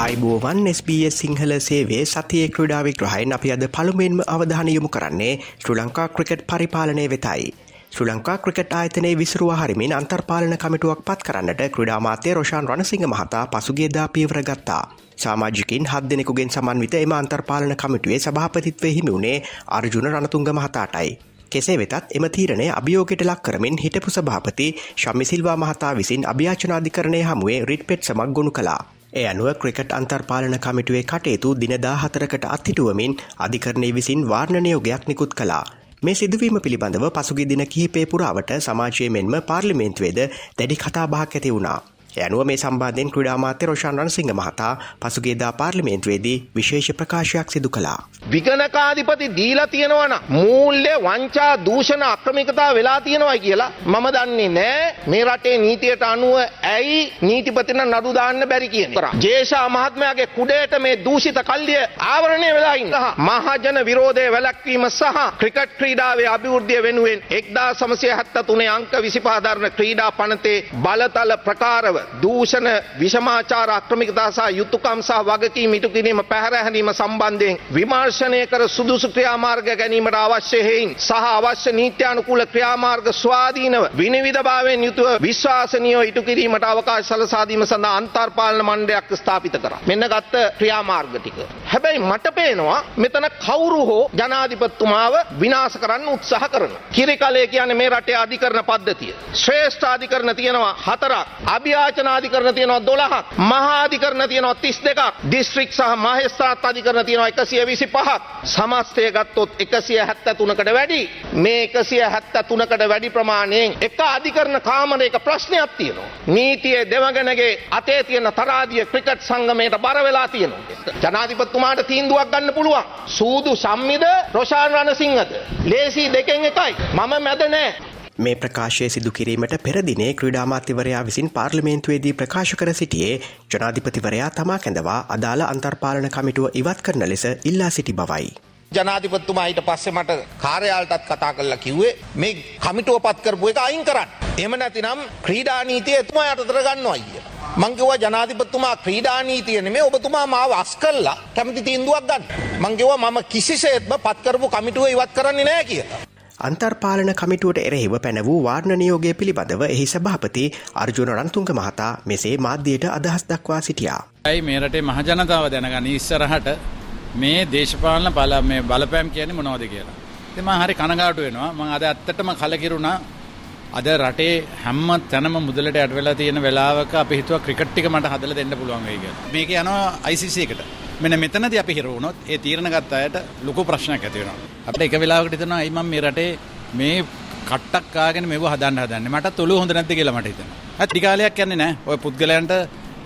අයිබෝවන් SBS සිංහල සේවේ සතිය ක්‍රඩා විග්‍රහයෙන් අපි අද පළුමෙන්ම අවධානයොමු කරන්නේ ශ්‍ර ලංකා ක්‍රිකට් පරිපාලනය වෙතයි. ශ්‍ර ලංකා ක්‍රිකට් ආයතනයේ විසරුව හරිමින් අන්තර්පාලන කමිටුවක් පත් කරන්නට ක්‍රඩාමාතය රෝෂාන් රණසිංහ මහතා පසුගේදා පීවර ගත්තා. සාමාජිකින් හත් දෙනෙකුගෙන් සමන්විත එම අන්තර්පාලන කමිටුවේ සභාපතිත්වය හිමිවුණේ අර්ජුන රණතුංග මහතාටයි. කෙසේ වෙතත් එම තීරණය අභියෝගයට ලක් කරමින් හිටපු සභාපති ශමිසිල්වා මහතා විසින් අභ්‍යාචනාධිකරණය හමුවේ රිට් පෙට් සමක් ගොුණු කලා. ඒ අනුව ක්‍රිකට් අන්තර්පාලන කමිටුවේ කටයුතු දිනදා හතරකට අත්හිටුවමින් අධිකරණය විසින් වාර්ණනයෝගයක් නිකුත් කලා. මේ සිදුවීම පිළිබඳව පසුගි දින කිහිපේ පුරාවට සමාජය මෙන්ම පාර්ලිමේන්තුවේද දැඩි කතාබාක් ඇති වුණා. යනුව මේ සම්බාධයෙන් ක්‍රඩාමාත්‍ය රෝෂාන් රණසිංහ මහතා පසුගේදා පාර්ලිමේන්තුවේදී විශේෂ ප්‍රකාශයක් සිදු කළා. විගණකාධිපති දීලා තියෙනවන මූල්‍ය වංචා දූෂණ අක්‍රමිකතා වෙලා තියෙනවා කියලා මම දන්නේ නෑ මේ රටේ නීතියට අනුව ඇයි නීතිපතින නඩු දාන්න බැරි කියන කර. ජේෂා මහත්මයාගේ කුඩේට මේ දූෂිත කල්ලිය ආවරණය වෙලායින් මහජන විරෝධය වැලැක්වීම සහ ක්‍රිකට් ක්‍රීඩාවේ අභිවෘද්ධිය වෙනුවෙන් එක්දා සමසය හැත්ත තුනේ අංක විසිපාධරණ ක්‍රීඩා පනතේ බලතල ප්‍රකාරව දූෂණ විෂමාචාර අක්‍රමිකතා සහ යුතුකම් සහ වගකීම් ඉටු කිරීම පැහැර හැරීම සම්බන්ධයෙන් විමර්ශනය කර සුදුසු ක්‍රියාමාර්ග ගැනීමට අවශ්‍ය හේයින් සහ අවශ්‍ය නීත්‍යානුකූල ක්‍රියාමාර්ග ස්වාධීනව විනිවිධභාවයෙන් යුතුව විශ්වාසනීයව ඉටු කිරීමට අවකාශ සලසා දීම සඳහා අන්තර්පාලන මණ්ඩලයක් ස්ථාපිත කරා. මෙන්න ගත්ත ක්‍රියාමාර්ග ටික. හැබැයි මට පේනවා මෙතන කවුරු හෝ ජනාධිපතිතුමාව විනාශ කරන්න උත්සාහ කරනවා. කිරිකලේ කියන්නේ මේ රටේ අධිකරණ පද්ධතිය. ශ්‍රේෂ්ඨ අධිකරණ තියෙනවා හතරක්. අභියා යාචනාධිකරණ තියෙනවා 12ක් මහා අධිකරණ තියෙනවා 32ක් දිස්ත්‍රික් සහ මහේස්ත්‍රාත් අධිකරණ තියෙනවා 125ක් සමස්තය ගත්තොත් 173කට වැඩි. මේ 173කට වැඩි ප්‍රමාණයෙන් එක අධිකරණ කාමරයක ප්‍රශ්නයක් තියෙනවා. නීතියේ දෙවගණගේ අතේ තියෙන තරාදිය ක්‍රිකට් සංගමයට බර වෙලා තියෙනවා. ජනාධිපතිතුමාට තීන්දුවක් ගන්න පුළුවන්. සූදු සම්මිද රොෂාන් රණසිංහද? ලේසි දෙකෙන් එකයි. මම මැද නෑ. මේ ප්‍රකාශය සිදු කිරීමට පෙරදිනේ ක්‍රඩාමාත්‍යවරයා විසින් පාර්ලිමේන්තුවේදී ප්‍රකාශ කර සිටියේ ජනාධිපතිවරයා තමා කැඳවා අදාළ අන්තර්පාලන කමිටුව ඉවත් කරන ලෙස ඉල්ලා සිටි බවයි. ජනාධිපත්තුමා ඊට පස්සේ මට කාර්යාලටත් කතා කරලා කිව්වේ මේ කමිටුව පත් කරපු එක අයින් කරන්න. එහෙම නැතිනම් ක්‍රීඩා නීතිය එතුමා යටතට ගන්නවා අයිය. මං කිව්වා ජනාධිපතිතුමා ක්‍රීඩා නීතිය නෙමෙයි ඔබතුමා මාව අස් කළා කැමති තීන්දුවක් ගන්න. මං කිව්වා මම කිසිසේත්ම පත් කරපු කමිටුව ඉවත් කරන්නේ නැහැ කියලා. අන්තර්පාලන කමිටුවට එරෙහිව පැන වූ වාර්ණනයෝගය පිළිබඳව එහි සභාපති අර්ජුන රන්තුංග මහතා මෙසේ මාධ්‍යයට අදහස් දක්වා සිටියා. ඇයි මේ රටේ මහජනතාව දැනගනි ඉස්සරහට මේ දේශපාලන බල මේ බලපෑම් කියන්නේ මොනවද කියලා. ඉතින් මම හරි කනගාටු වෙනවා. මම අද ඇත්තටම කලකිරුණා. අද රටේ හැම තැනම මුදලට යට වෙලා තියෙන වෙලාවක අපි හිතුවා ක්‍රිකට් ටික මට හදලා දෙන්න පුළුවන් වෙයි කියලා. මේක යනවා ICC එකට. මෙන්න මෙතනදී අපි හිර වුණොත් ඒ තීරණ ගත්ත අයට ලොකු ප්‍රශ්නයක් ඇති වෙනවා. අපිට එක වෙලාවකට හිතෙනවා අයි මම මේ රටේ මේ කට්ටක් කාගෙන මෙව හදන්න හදන්නේ. මටත් ඔළුව හොඳ නැද්ද කියලා මට හිතෙනවා. අත් කාලයක් යන්නේ නැහැ. ඔය පුද්ගලයන්ට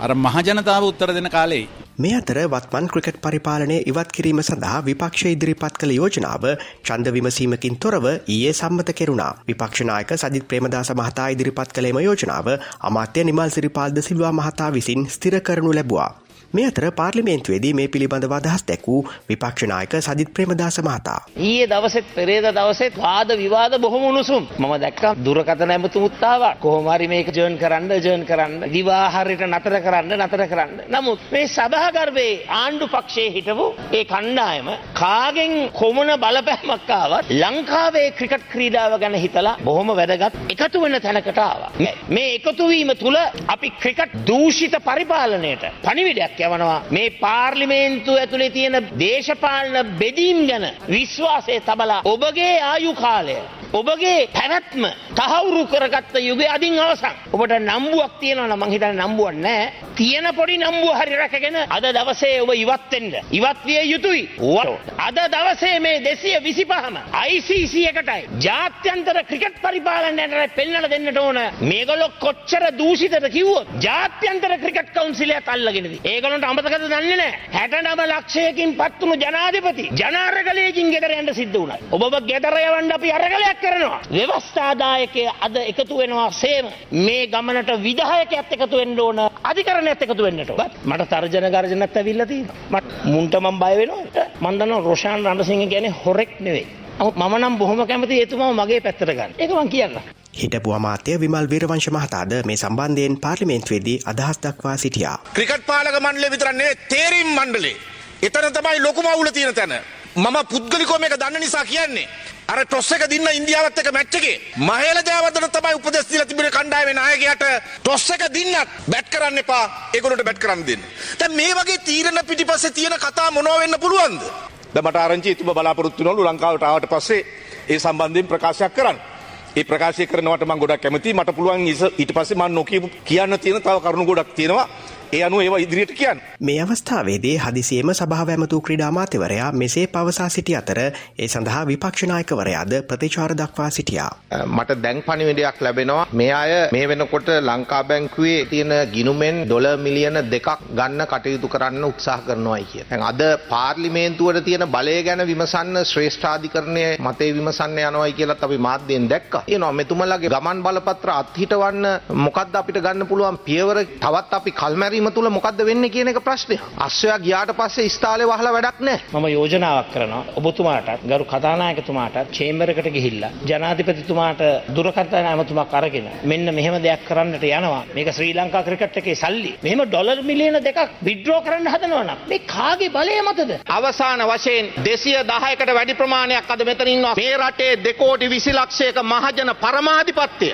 අර මහජනතාව උත්තර දෙන කාලේ මේ අතර වත්මන් ක්‍රිකට් පරිපාලනය ඉවත් කිරීම සඳහා විපක්ෂ ඉදිරිපත් කළ යෝජනාව චන්ද විමසීමකින් තොරව ඊයේ සම්මත කෙරුණා. විපක්ෂනායක සජිත් ප්‍රේමදාස මහතා ඉදිරිපත් කළේම යෝජනාව අමාත්‍ය නිමල් සිරිපාල්ද සිල්වා මහතා විසින් ස්ථිර කරනු ලැබවා. මේ අතර පාර්ලිමේන්තුවේදී මේ පිළිබඳව අදහස් දැක්වූ විපක්ෂනායක සජිත් ප්‍රේමදාස මහතා. ඊයේ දවසෙත් පෙරේද දවසෙත් වාද විවාද බොහොම උණුසුම්. මම දැක්කා දුරකථන ඇමතුමුත් ආවා. කොහොම හරි මේක ජර්න් කරන්න ජර්න් කරන්න දිවාහාරයට නතර කරන්න නතර කරන්න. නමුත් මේ සභාගර්භයේ ආණ්ඩු පක්ෂයේ හිටපු ඒ කණ්ඩායම කාගෙන් කොමන බලපෑමක් ආවත් ලංකාවේ ක්‍රිකට් ක්‍රීඩාව ගැන හිතලා බොහොම වැදගත් එකතු වෙන තැනකට ආවා. මේ එකතු වීම තුල අපි ක්‍රිකට් දූෂිත පරිපාලනයට පණිවිඩයක් යවනවා. මේ පාර්ලිමේන්තුව ඇතුලේ තියෙන දේශපාලන බෙදීම් ගැන විශ්වාසය තබලා ඔබගේ ආයු කාලය ඔබගේ පැවැත්ම තහවුරු කරගත්ත යුගයේ අදින් අවසන්. ඔබට නම්බුවක් තියෙනවා නම් මං හිතන්නේ නම්බුවක් නැහැ. තියෙන පොඩි නම්බුව හරි රැකගෙන අද දවසේ ඔබ ඉවත් වෙන්න. ඉවත් විය යුතුයි. අද දවසේ මේ 225ම ICC එකටයි ජාත්‍යන්තර ක්‍රිකට් පරිපාලනයට පෙන්වලා දෙන්නට ඕන. මේගොල්ලෝ කොච්චර දූෂිතද කිව්වොත් ජාත්‍යන්තර ක්‍රිකට් කවුන්සිලයත් අල්ලගෙනද. ඒගොල්ලන්ට අමතකද දන්නේ නැහැ. 69 ලක්ෂයකින් පත් වුණු ජනාධිපති ජනාරගලයකින් ගෙදර යන්න සිද්ධ වුණා. ඔබව ගෙදර යවන්න අපි අරගලයක් කරනවා. ව්‍යවස්ථාදායකය අද එකතු වෙනවා සේම මේ ගමනට විදායකයත් එකතු වෙන්න ඕන අධිකරණයත් එකතු වෙන්නට ඕන. මට තර්ජන ගර්ජනත් ඇවිල්ලා තියෙනවා. මට මුන්ට මම බය වෙනවා. මම දන්නවා රොෂාන් රණසිංහ කියන්නේ හොරෙක් නෙවෙයි. මම නම් බොහොම කැමති එතුමාව මගේ පැත්තට ගන්න. ඒක මං කියන්න. හිටපු අමාත්‍ය විමල් වීරවංශ මහතාද මේ සම්බන්ධයෙන් පාර්ලිමේන්තුවේදී අදහස් දක්වා සිටියා. ක්‍රිකට් පාලක මණ්ඩලය විතරක් නෙවෙයි තේරීම් මණ්ඩලේ. එතන තමයි ලොකුම අවුල තියෙන තැන. මම පුද්ගලිකව මේක දන්න නිසා කියන්නේ. අර ටොස් එක දින්න ඉන්දියාවත් එක්ක මැච් එකේ මහේල ජයවර්ධන තමයි උපදෙස් දීලා තිබුණේ කණ්ඩායමේ නායකයාට ටොස් එක දින්නත් බැට් කරන්න එපා ඒගොල්ලන්ට බැට් කරන්න දෙන්න. දැන් මේ වගේ තීරණ පිටිපස්සේ තියෙන කතා මොනවා වෙන්න පුළුවන්ද? දැන් මට ආරංචි ඉතුම බලාපොරොත්තු වෙනවලු ලංකාවට ආවට පස්සේ ඒ සම්බන්ධයෙන් ප්‍රකාශයක් කරන්න. ඒ ප්‍රකාශය කරනවට මම ගොඩක් කැමතියි. මට පුළුවන් ඊට පස්සේ මම නොකියපු කියන්න තියෙන තව කරුණු ගොඩක් තියෙනවා. ඒ අනුව ඒවා ඉදිරියට කියන්න. මේ අවස්ථාවේදී හදිසියේම සභාව ඇමතු ක්‍රීඩා අමාත්‍යවරයා මෙසේ පවසා සිටි අතර ඒ සඳහා විපක්ෂ නායකවරයාද ප්‍රතිචාර දක්වා සිටියා. මට දැන් පණිවිඩයක් ලැබෙනවා. මේ අය මේ වෙනකොට ලංකා බැංකුවේ තියෙන ගිණුමෙන් ඩොලර් මිලියන දෙකක් ගන්න කටයුතු කරන්න උත්සාහ කරනවායි කිය. දැන් අද පාර්ලිමේන්තුවට තියෙන බලය ගැන විමසන්න ශ්‍රේෂ්ඨාධිකරණයේ මතේ විමසන්න යනවායි කියලාත් අපි මාධ්‍යයෙන් දැක්කා. එනවා මෙතුමලගේ ගමන් බලපත්‍ර අත්හිටවන්න මොකද්ද අපිට ගන්න පුළුවන් පියවර තවත් අපි කල්මැරීම තුළ මොකක්ද වෙන්නේ කියන එක ප්‍රශ්නය. අශ්වයා ගියාට පස්සේ ස්ථාලේ වහලා වැඩක් නැහැ. මම යෝජනාවක් කරනවා ඔබතුමාටත් ගරු කතානායකතුමාටත් චේම්බර් එකට ගිහිල්ලා ජනාධිපතිතුමාට දුරකථන ඇමතුමක් අරගෙන මෙන්න මෙහෙම දෙයක් කරන්නට යනවා. මේක ශ්‍රී ලංකා ක්‍රිකට් එකේ සල්ලි. මෙහෙම ඩොලර් මිලියන දෙකක් විත්ඩ්‍රෝ කරන්න හදනවා නම් මේ කාගේ බලය මතද? අවසාන වශයෙන් 210කට වැඩි ප්‍රමාණයක් අද මෙතන ඉන්නවා. මේ රටේ 2 කෝටි 20 ලක්ෂයක මහජන පරමාධිපත්‍ය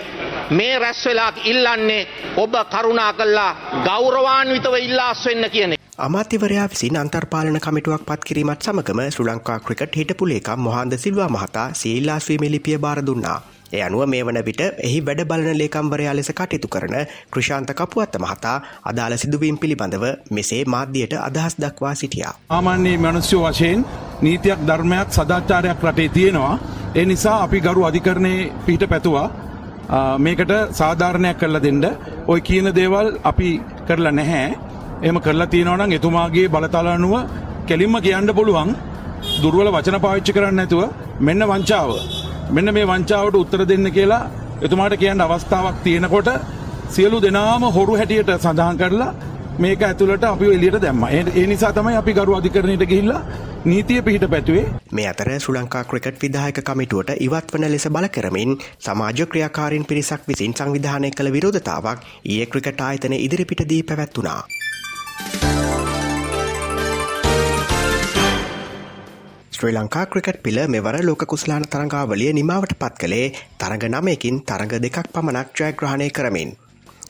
මේ රැස් වෙලා ඉල්ලන්නේ ඔබ කරුණා කළා ගෞරවාන්විතව ඉල්ලාස් වෙන්න කියන අමාත්‍යවරයා විසින් අන්තර්පාලන කමිටුවක් පත් කිරීමත් සමගම ශ්‍රී ලංකා ක්‍රිකට් හිටපු ලේකම් මොහන්ද සිල්වා මහතා සීල්ලාස්වීමේ ලිපිය බාර දුන්නා. ඒ අනුව මේ වන විට එහි වැඩ බලන ලේකම්වරයා ලෙස කටයුතු කරන ක්‍රෂාන්ත කපුවත්ත මහතා අදාළ සිදුවීම් පිළිබඳව මෙසේ මාධ්‍යයට අදහස් දක්වා සිටියා. ආමාන්‍යයේ මනුස්්‍ය වශයෙන් නීතියක් ධර්මයක් සදාචාරයක් රටේ තියෙනවා. ඒ නිසා අපි ගරු අධිකරණයේ පිහිට පැතුවා මේකට සාධාරණයක් කරලා දෙන්න. ඔය කියන දේවල් අපි කරලා නැහැ. එම කරලා තියෙනවනම් එතුමාගේ බලතලනුව කෙලින්ම කියන්න පුළුවන්. දුර්වල වචන පාවිච්චි කරන්න නැතුව මෙන්න වංචාව. මෙන්න මේ වංචාවට උත්තර දෙන්න කියලා එතුමාට කියන්න අවස්ථාවක් තියෙනකොට සියලු දෙනාම හොරු හැටියට සඳහන් කරලා මේක ඇතුළට අපි එලියට දැම්ම ඒ නිසා තමයි අපි ගරු අධිකරණයට ගිහිල්ලා නීතිය පිහිට පැතුවේ මේ අතර ශ්‍රී ලංකා ක්‍රිකට් විදායක කමිටුවට ඉවත් වන ලෙස බල කරමින් සමාජ ක්‍රියාකාරීන් පිරිසක් විසින් සංවිධානය කළ විරෝධතාවක් ඊයේ ක්‍රිකට් ආයතන ඉදිරිපිටදී පැවැත්වුණා. ශ්‍රී ලංකා ක්‍රිකට් පිළ මෙවර ලෝක කුස්ලාන තරඟාවලිය නිමාවට පත් කළේ තරඟ නමයකින් තරඟ දෙකක් පමණක් ජයග්‍රහණය කරමින්.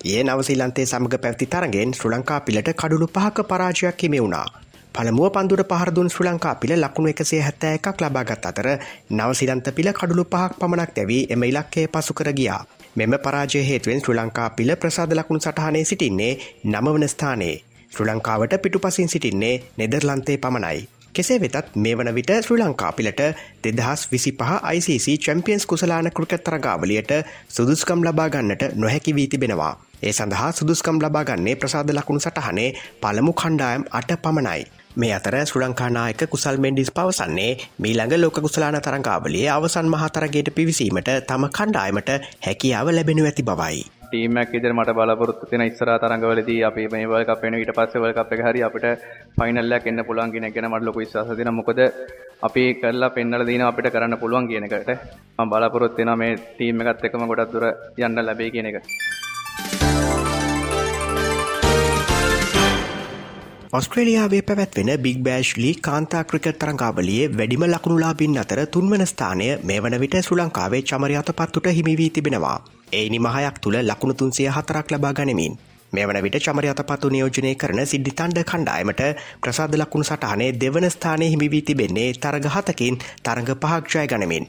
ඒ නවසීලන්තේ සමඟ පැවති තරගෙන් ශ්‍රී ලංකා පිළට කඩුළු පහක පරාජයක් හිමි වුණා. පළමුුව පන්දුර පහරදුන් ශ්‍රී ලංකා පිළ ලකුණු එකසේ හැත්තෑ එකක් ලබාගත් අතර නවසිලන්ත පිළ කඩුළු පහක් පමණක් දැවී එම ඉලක්කේ පසු කර ගියා. මෙම පරාජය හේතුවෙන් ශ්‍රී ලංකා පිළ ප්‍රසාද ලකුණු සටහනේ සිටින්නේ නමවන ස්ථානයේ. ශ්‍රී ලංකාවට පිටුපසින් සිටින්නේ නෙදර්ලන්තේ පමණයි. කෙසේ වෙතත් මේ වන විට ශ්‍රී ලංකා පිළට දෙදහස් විසි පහ ICC චැම්පියන්ස් කුසලාන කෘකත් තරගාවලියට සුදුස්කම් ලබාගන්නට නොහැකි වී තිබෙනවා. ඒ සඳහා සුදුස්කම් ලබාගන්නේ ප්‍රසාද ලකුණු සටහනේ පළමු කණ්ඩායම් අට පමණයි. මේ අතර ශ්‍රී ලංකානායක කුසල් මෙන්ඩිස් පවසන්නේ මීළඟ ලෝක කුසලාන තරංගාවලිය අවසන් මහතරගයට පිවිසීමට තම කණ්ඩායමට හැකියාව ලැබෙනු ඇති බවයි. ටීමක් ඉදිරියට මට බලාපොරොත්තු තියෙන ඉස්සරහ තරඟවලදී අපි මේ වර්ල්ඩ් කප් වෙන ඊට පස්සේ වර්ල්ඩ් කප් එක හරි අපිට ෆයිනල් එකක් එන්න පුළුවන් කියන එක ගැන මට ලොකු විශ්වාසයක් තියෙනවා. මොකද අපි කරලා පෙන්නලා දිනවා අපිට කරන්න පුළුවන් කියන එකට. මම බලාපොරොත්තු වෙනවා මේ ටීම් එකත් එක්කම ගොඩක් දුර යන්න ලැබෙයි කියන එක. ඔස්ට්‍රේලියාවේ පැවැත්වෙන බික් බෑෂ් ලී කාන්තා ක්‍රිකට් තරංගාවලියේ වැඩිම ලකුණුලාබින් අතර තුන්වන ස්ථානය මේ වන විට ශ්‍රී ලංකාවේ චමරයාත පත්තුට හිමිවී තිබෙනවා. ඒ නිමහයක් තුළ ලකුණු තුන්සිය හතරක් ලබා ගනිමින්. මෙවන විට චමර අතපතු නියෝජනය කරන සිද්ධි තන්ඩ කණ්ඩායමට ප්‍රසාද ලකුණු සටහනේ දෙවන ස්ථානය හිමිවී තිබෙන්නේ තරගහතකින් තරඟ පහක්ෂය ගනමින්.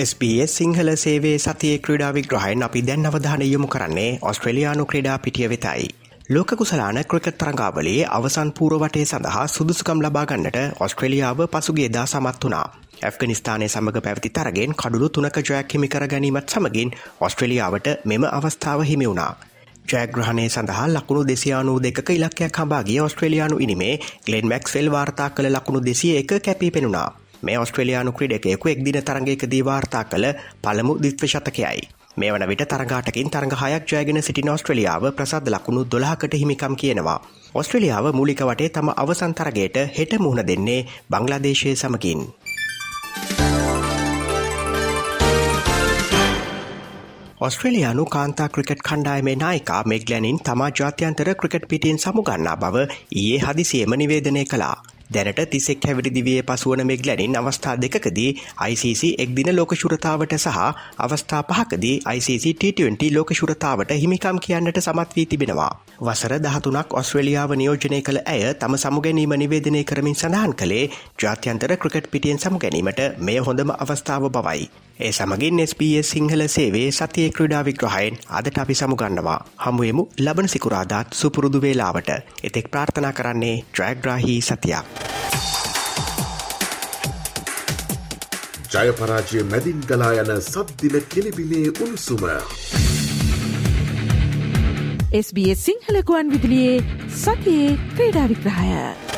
SBS සිංහල සේවේ සතිය ක්‍රඩා විග්‍රහයෙන් අපි දැන් අවධාන යොමු කරන්නේ ඔස්ට්‍රලයානු ක්‍රඩා පිටිය වෙතයි. ලෝක කුසලාන ක්‍රිකට් තරඟාවලේ අවසන් පූරවටේ සඳහා සුදුසුකම් ලබාගන්නට ඔස්ට්‍රලියාව පසුගේදා සමත් වනා. ඇෆ්ගනිස්ථානය සමඟ පැවති තරගෙන් කඩුළු තුනක ජයක් හිමි කර ගැනීමත් සමගින් ඔස්ට්‍රලියාවට මෙම අවස්ථාව හිමි වුණා. ජයග්‍රහණය සඳහා ලකුණු දෙසියානු දෙක ඉලක්කයක් හබාගේ ඔස්ට්‍රලයානු ඉනිමේ ගලෙන් මැක්ස්වෙල් වාර්තා කළ ලකුණු දෙසිය එක කැපී පෙනුණා. මේ ඔස්ට්‍රලයානු ක්‍රඩකයෙකු එක්දින තරගයකදී වාර්තා කළ පළමු දිත්ව ශතකයයි. මේ වන විට තරගාටකින් තරග හයක් ජයගෙන සිටින ඔස්ට්‍රලියාව ප්‍රසාද ලකුණු දොලාහකට හිමිකම් කියනවා. ඔස්ට්‍රලියාව මූලික වටේ තම අවසන්තරගයට හෙට මුහුණ දෙන්නේ බංගලාදේශය සමකින්. ඔස්ට්‍රලයානු කාන්තා ක්‍රිකට් කණ්ඩායමේ නායිකා මෙග්ලැනින් තමා ජාත්‍යන්තර ක්‍රිකට් පිටින් සමුගන්නා බව ඊයේ හදිසියම නිවේදනය කලා. දැනට තිසෙක් හැවිරිදිවිය පසුවන මෙග්ලැනින් අවස්ථා දෙකදී ICC එක්දින ලෝකශුරතාවට සහ අවස්ථා පහකදී ICC T20 ලෝකශුරතාවට හිමිකම් කියන්නට සමත් වී තිබෙනවා. වසර දහතුනක් ඔස්ට්‍රලියාව නියෝජනය කළ ඇය තම සමුගැනීම නිවේදනය කරමින් සඳහන් කළේ ජාත්‍යන්තර ක්‍රිකට් පිටියෙන් සමුගැනීමට මෙය හොඳම අවස්ථාව බවයි. ඒ සමගින් SBS සිංහල සේවේ සතිය ක්‍රඩා විග්‍රහයෙන් අදට අපි සමුගන්නවා. හමුවමු ලබන සිකුරාදාත් සුපුරුදු වේලාවට. එතෙක් ප්‍රාර්ථනා කරන්නේ ට්‍රෑග්‍රාහි සතියක්. ජයපරාජය මැදින් ගලා යන සද්දින කෙලිබිලේ උණුසුම. SBS සිංහලකුවන් විදිලියේ සතියේ ක්‍රීඩා විග්‍රහය.